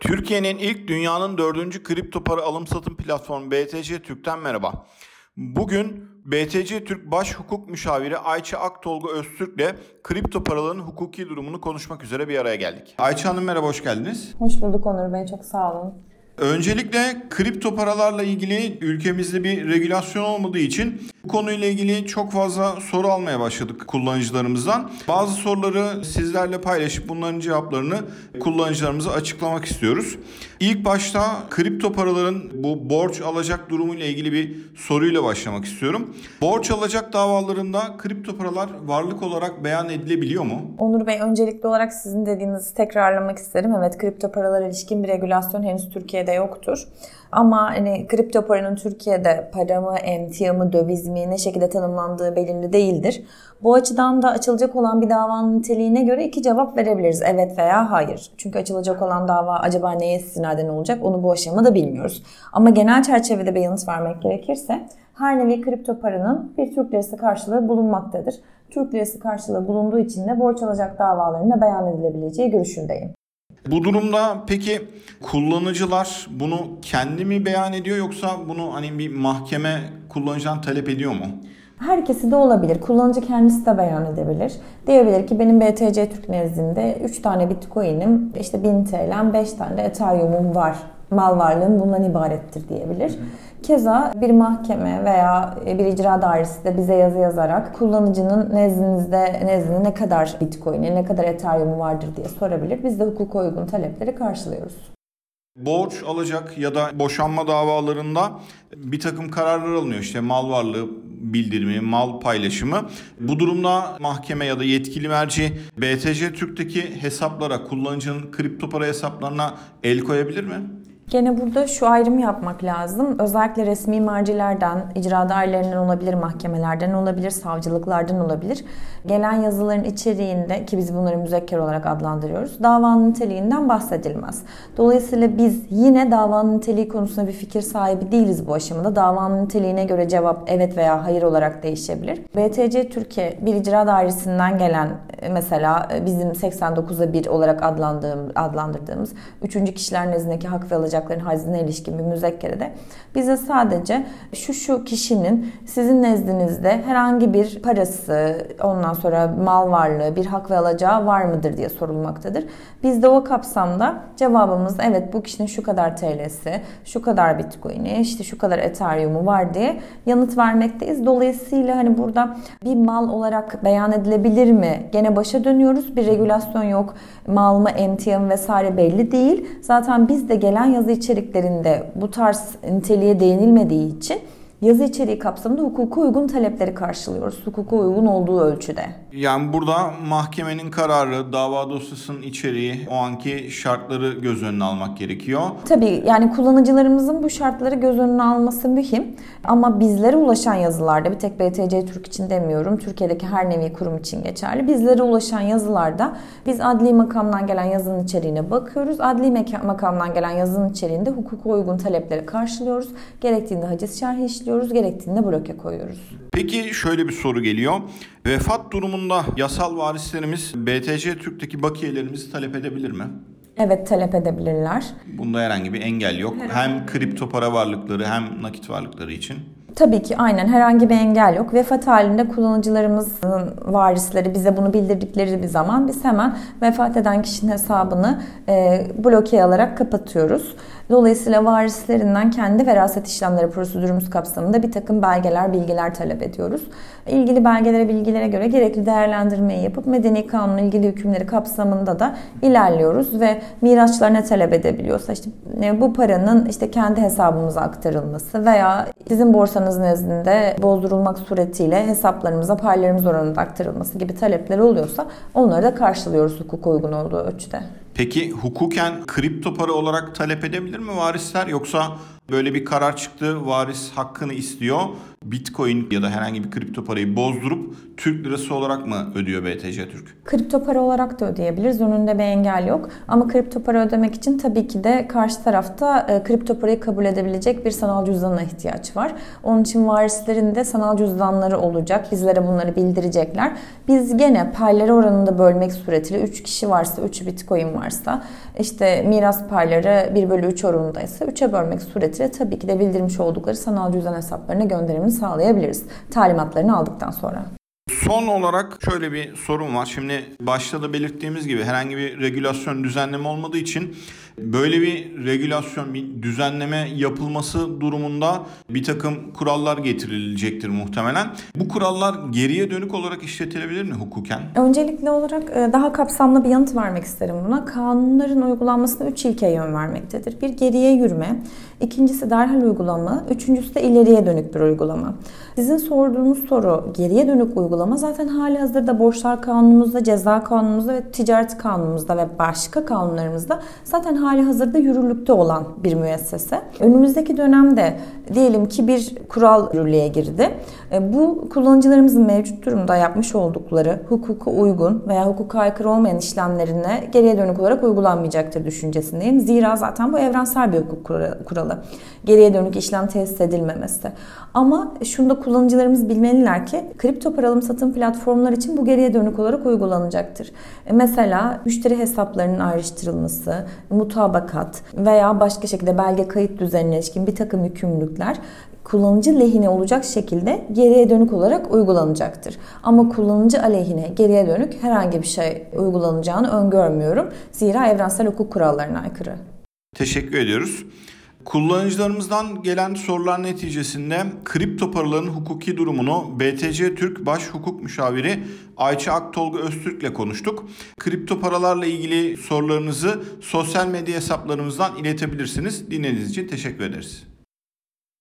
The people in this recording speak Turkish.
Türkiye'nin ilk dünyanın dördüncü kripto para alım satım platformu BTC Türk'ten merhaba. Bugün BTC Türk Baş Hukuk Müşaviri Ayça Aktolga Öztürk ile kripto paraların hukuki durumunu konuşmak üzere bir araya geldik. Ayça Hanım merhaba, hoş geldiniz. Hoş bulduk Onur Bey, çok sağ olun. Öncelikle kripto paralarla ilgili ülkemizde bir regülasyon olmadığı için bu konuyla ilgili çok fazla soru almaya başladık kullanıcılarımızdan. Bazı soruları sizlerle paylaşıp bunların cevaplarını kullanıcılarımıza açıklamak istiyoruz. İlk başta kripto paraların bu borç alacak durumu ile ilgili bir soruyla başlamak istiyorum. Borç alacak davalarında kripto paralar varlık olarak beyan edilebiliyor mu? Onur Bey öncelikli olarak sizin dediğinizi tekrarlamak isterim. Evet kripto paralara ilişkin bir regülasyon henüz Türkiye'de yoktur. Ama hani kripto paranın Türkiye'de para mı, emtia mı, döviz mi ne şekilde tanımlandığı belirli değildir. Bu açıdan da açılacak olan bir davanın niteliğine göre iki cevap verebiliriz. Evet veya hayır. Çünkü açılacak olan dava acaba neye istinaden olacak onu bu aşamada bilmiyoruz. Ama genel çerçevede bir yanıt vermek gerekirse her nevi kripto paranın bir Türk lirası karşılığı bulunmaktadır. Türk lirası karşılığı bulunduğu için de borç alacak davalarına beyan edilebileceği görüşündeyim. Bu durumda peki kullanıcılar bunu kendi mi beyan ediyor yoksa bunu hani bir mahkeme kullanıcıdan talep ediyor mu? Herkesi de olabilir. Kullanıcı kendisi de beyan edebilir. Diyebilir ki benim BTC Türk nezdinde 3 tane Bitcoin'im, işte 1000 TL'm, 5 tane Ethereum'um var. Mal varlığım bundan ibarettir diyebilir. Keza bir mahkeme veya bir icra dairesi de bize yazı yazarak kullanıcının nezdinizde nezdinde ne kadar Bitcoin'i, ne kadar Ethereum'u vardır diye sorabilir. Biz de hukuka uygun talepleri karşılıyoruz. Borç alacak ya da boşanma davalarında bir takım kararlar alınıyor. İşte mal varlığı bildirimi, mal paylaşımı. Bu durumda mahkeme ya da yetkili merci BTC Türk'teki hesaplara, kullanıcının kripto para hesaplarına el koyabilir mi? Gene burada şu ayrımı yapmak lazım. Özellikle resmi mercilerden, icra dairelerinden olabilir, mahkemelerden olabilir, savcılıklardan olabilir. Gelen yazıların içeriğinde ki biz bunları müzekker olarak adlandırıyoruz. Davanın niteliğinden bahsedilmez. Dolayısıyla biz yine davanın niteliği konusunda bir fikir sahibi değiliz bu aşamada. Davanın niteliğine göre cevap evet veya hayır olarak değişebilir. BTC Türkiye bir icra dairesinden gelen mesela bizim 89'a 1 olarak adlandırdığımız üçüncü kişiler nezdindeki hak ve alacak alacakların hazinine ilişkin bir müzekkerede bize sadece şu şu kişinin sizin nezdinizde herhangi bir parası, ondan sonra mal varlığı, bir hak ve alacağı var mıdır diye sorulmaktadır. Biz de o kapsamda cevabımız evet bu kişinin şu kadar TL'si, şu kadar Bitcoin'i, işte şu kadar Ethereum'u var diye yanıt vermekteyiz. Dolayısıyla hani burada bir mal olarak beyan edilebilir mi? Gene başa dönüyoruz. Bir regülasyon yok. Mal mı, emtia mı vesaire belli değil. Zaten biz de gelen yazı içeriklerinde bu tarz niteliğe değinilmediği için yazı içeriği kapsamında hukuka uygun talepleri karşılıyoruz. Hukuka uygun olduğu ölçüde. Yani burada mahkemenin kararı, dava dosyasının içeriği, o anki şartları göz önüne almak gerekiyor. Tabii yani kullanıcılarımızın bu şartları göz önüne alması mühim. Ama bizlere ulaşan yazılarda, bir tek BTC Türk için demiyorum, Türkiye'deki her nevi kurum için geçerli. Bizlere ulaşan yazılarda biz adli makamdan gelen yazının içeriğine bakıyoruz. Adli makamdan gelen yazının içeriğinde hukuka uygun talepleri karşılıyoruz. Gerektiğinde haciz şerhi işliyoruz, gerektiğinde bloke koyuyoruz. Peki şöyle bir soru geliyor. Vefat durumunda yasal varislerimiz BTC Türk'teki bakiyelerimizi talep edebilir mi? Evet talep edebilirler. Bunda herhangi bir engel yok. Herhangi. Hem kripto para varlıkları hem nakit varlıkları için. Tabii ki aynen herhangi bir engel yok. Vefat halinde kullanıcılarımızın varisleri bize bunu bildirdikleri bir zaman biz hemen vefat eden kişinin hesabını e, bloke alarak kapatıyoruz. Dolayısıyla varislerinden kendi veraset işlemleri prosedürümüz kapsamında bir takım belgeler, bilgiler talep ediyoruz. İlgili belgelere, bilgilere göre gerekli değerlendirmeyi yapıp medeni kanunun ilgili hükümleri kapsamında da ilerliyoruz ve miraçlar ne talep edebiliyorsa işte bu paranın işte kendi hesabımıza aktarılması veya sizin borsanız nezdinde bozdurulmak suretiyle hesaplarımıza paylarımız oranında aktarılması gibi talepleri oluyorsa onları da karşılıyoruz hukuk uygun olduğu ölçüde. Peki hukuken kripto para olarak talep edebilir mi varisler yoksa böyle bir karar çıktı varis hakkını istiyor Bitcoin ya da herhangi bir kripto parayı bozdurup Türk lirası olarak mı ödüyor BTC Türk? Kripto para olarak da ödeyebiliriz. Önünde bir engel yok. Ama kripto para ödemek için tabii ki de karşı tarafta e, kripto parayı kabul edebilecek bir sanal cüzdanına ihtiyaç var. Onun için varislerin de sanal cüzdanları olacak. Bizlere bunları bildirecekler. Biz gene payları oranında bölmek suretiyle 3 kişi varsa 3 Bitcoin varsa işte miras payları 1 bölü 3 oranındaysa 3'e bölmek suretiyle tabii ki de bildirmiş oldukları sanal cüzdan hesaplarına gönderimini sağlayabiliriz. Talimatlarını aldıktan sonra. Son olarak şöyle bir sorun var. Şimdi başta da belirttiğimiz gibi herhangi bir regülasyon düzenleme olmadığı için böyle bir regülasyon, bir düzenleme yapılması durumunda bir takım kurallar getirilecektir muhtemelen. Bu kurallar geriye dönük olarak işletilebilir mi hukuken? Öncelikli olarak e, daha kapsamlı bir yanıt vermek isterim buna. Kanunların uygulanmasına 3 ilke yön vermektedir. Bir geriye yürüme, ikincisi derhal uygulama, üçüncüsü de ileriye dönük bir uygulama. Sizin sorduğunuz soru geriye dönük uygulama zaten hali hazırda borçlar kanunumuzda, ceza kanunumuzda ve ticaret kanunumuzda ve başka kanunlarımızda zaten hali hazırda yürürlükte olan bir müessese. Önümüzdeki dönemde diyelim ki bir kural yürürlüğe girdi. E, Bu kullanıcılarımızın mevcut durumda yapmış oldukları hukuka uygun veya hukuka aykırı olmayan işlemlerine geriye dönük olarak uygulanmayacaktır düşüncesindeyim. Zira zaten bu evrensel bir hukuk kura- kuralı. Geriye dönük işlem tesis edilmemesi. Ama şunu da kullanıcılarımız bilmeliler ki kripto para alım satım platformlar için bu geriye dönük olarak uygulanacaktır. E, Mesela müşteri hesaplarının ayrıştırılması, mutabakat veya başka şekilde belge kayıt düzenine ilişkin bir takım yükümlülükler kullanıcı lehine olacak şekilde geriye dönük olarak uygulanacaktır. Ama kullanıcı aleyhine geriye dönük herhangi bir şey uygulanacağını öngörmüyorum. Zira evrensel hukuk kurallarına aykırı. Teşekkür ediyoruz. Kullanıcılarımızdan gelen sorular neticesinde kripto paraların hukuki durumunu BTC Türk Baş Hukuk Müşaviri Ayça Aktolga Öztürk ile konuştuk. Kripto paralarla ilgili sorularınızı sosyal medya hesaplarımızdan iletebilirsiniz. Dinlediğiniz için teşekkür ederiz.